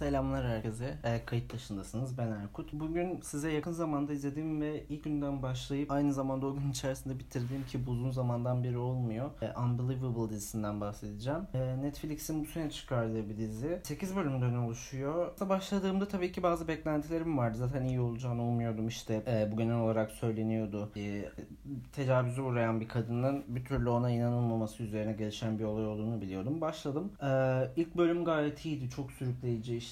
Selamlar herkese. E, kayıt dışındasınız. Ben Erkut. Bugün size yakın zamanda izlediğim ve ilk günden başlayıp aynı zamanda o gün içerisinde bitirdiğim ki bu uzun zamandan beri olmuyor. E, Unbelievable dizisinden bahsedeceğim. E, Netflix'in bu sene çıkardığı bir dizi. 8 bölümden oluşuyor. Başladığımda tabii ki bazı beklentilerim vardı. Zaten iyi olacağını umuyordum işte. E, bu genel olarak söyleniyordu. E, tecavüze uğrayan bir kadının bir türlü ona inanılmaması üzerine gelişen bir olay olduğunu biliyordum. Başladım. E, ilk bölüm gayet iyiydi. Çok sürükleyici işte.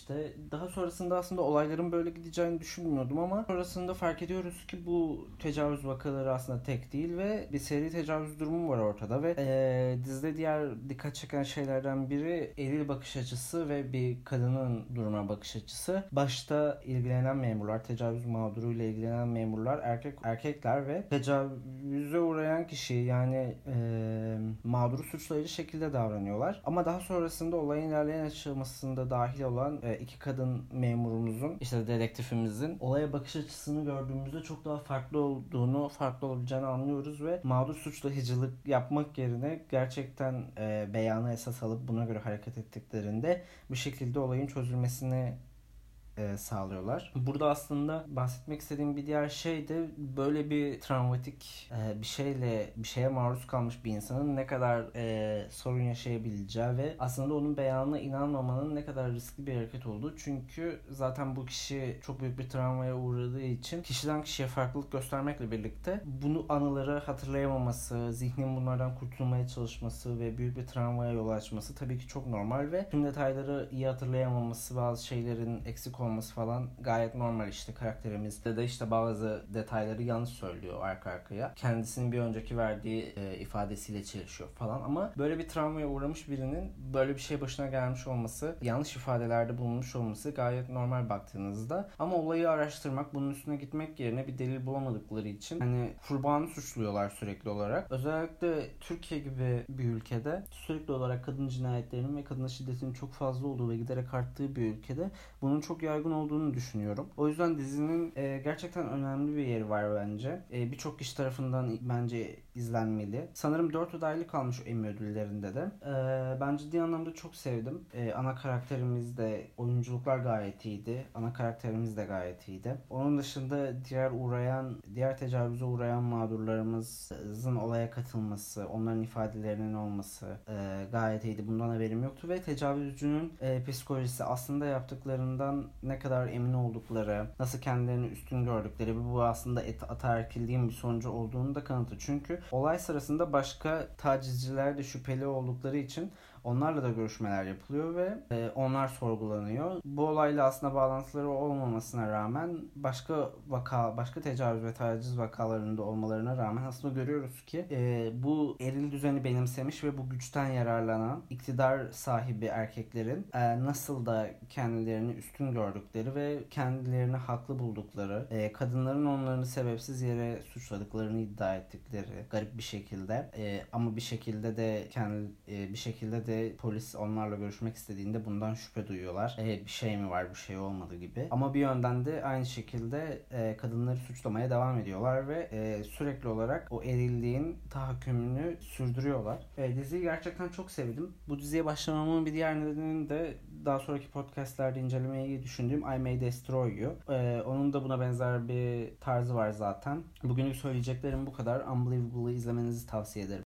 Daha sonrasında aslında olayların böyle gideceğini düşünmüyordum ama sonrasında fark ediyoruz ki bu tecavüz vakaları aslında tek değil ve bir seri tecavüz durumu var ortada ve e, dizide diğer dikkat çeken şeylerden biri eril bakış açısı ve bir kadının duruma bakış açısı. Başta ilgilenen memurlar, tecavüz mağduruyla ilgilenen memurlar erkek erkekler ve tecavüze uğrayan kişi yani e, mağduru suçlayıcı şekilde davranıyorlar. Ama daha sonrasında olayın ilerleyen aşamasında dahil olan iki kadın memurumuzun işte dedektifimizin olaya bakış açısını gördüğümüzde çok daha farklı olduğunu, farklı olabileceğini anlıyoruz ve mağdur suçlayıcılık yapmak yerine gerçekten e, beyanı esas alıp buna göre hareket ettiklerinde bir şekilde olayın çözülmesini e, sağlıyorlar. Burada aslında bahsetmek istediğim bir diğer şey de böyle bir travmatik e, bir şeyle bir şeye maruz kalmış bir insanın ne kadar e, sorun yaşayabileceği ve aslında onun beyanına inanmamanın ne kadar riskli bir hareket olduğu. Çünkü zaten bu kişi çok büyük bir travmaya uğradığı için kişiden kişiye farklılık göstermekle birlikte bunu anıları hatırlayamaması, zihnin bunlardan kurtulmaya çalışması ve büyük bir travmaya yol açması tabii ki çok normal ve tüm detayları iyi hatırlayamaması, bazı şeylerin eksik olması olması falan gayet normal işte karakterimizde de işte bazı detayları yanlış söylüyor arka arkaya. Kendisinin bir önceki verdiği e, ifadesiyle çelişiyor falan ama böyle bir travmaya uğramış birinin böyle bir şey başına gelmiş olması, yanlış ifadelerde bulunmuş olması gayet normal baktığınızda. Ama olayı araştırmak, bunun üstüne gitmek yerine bir delil bulamadıkları için hani kurbanı suçluyorlar sürekli olarak. Özellikle Türkiye gibi bir ülkede sürekli olarak kadın cinayetlerinin ve kadına şiddetinin çok fazla olduğu ve giderek arttığı bir ülkede bunun çok yaygın yaygın olduğunu düşünüyorum. O yüzden dizinin e, gerçekten önemli bir yeri var bence. E, Birçok kişi tarafından bence izlenmeli. Sanırım 4 adaylık kalmış Emmy ödüllerinde de. E, ben ciddi anlamda çok sevdim. E, ana karakterimiz de oyunculuklar gayet iyiydi. Ana karakterimiz de gayet iyiydi. Onun dışında diğer uğrayan, diğer tecavüze uğrayan mağdurlarımızın olaya katılması, onların ifadelerinin olması e, gayet iyiydi. Bundan haberim yoktu ve tecavüzcünün e, psikolojisi aslında yaptıklarından ne kadar emin oldukları, nasıl kendilerini üstün gördükleri bu aslında et, ataerkilliğin bir sonucu olduğunu da kanıtı. Çünkü olay sırasında başka tacizciler de şüpheli oldukları için Onlarla da görüşmeler yapılıyor ve e, onlar sorgulanıyor. Bu olayla aslında bağlantıları olmamasına rağmen başka vaka, başka tecavüz ve taciz vakalarında olmalarına rağmen aslında görüyoruz ki e, bu eril düzeni benimsemiş ve bu güçten yararlanan iktidar sahibi erkeklerin e, nasıl da kendilerini üstün gördükleri ve kendilerini haklı buldukları, e, kadınların onlarını sebepsiz yere suçladıklarını iddia ettikleri garip bir şekilde e, ama bir şekilde de kendi e, bir şekilde de polis onlarla görüşmek istediğinde bundan şüphe duyuyorlar. E, bir şey mi var bir şey olmadı gibi. Ama bir yönden de aynı şekilde e, kadınları suçlamaya devam ediyorlar ve e, sürekli olarak o erilliğin tahakkümünü sürdürüyorlar. E, diziyi gerçekten çok sevdim. Bu diziye başlamamın bir diğer nedeni de daha sonraki podcastlerde incelemeyi düşündüğüm I May Destroy You. Ee, onun da buna benzer bir tarzı var zaten. Bugünlük söyleyeceklerim bu kadar. Unbelievable'ı izlemenizi tavsiye ederim.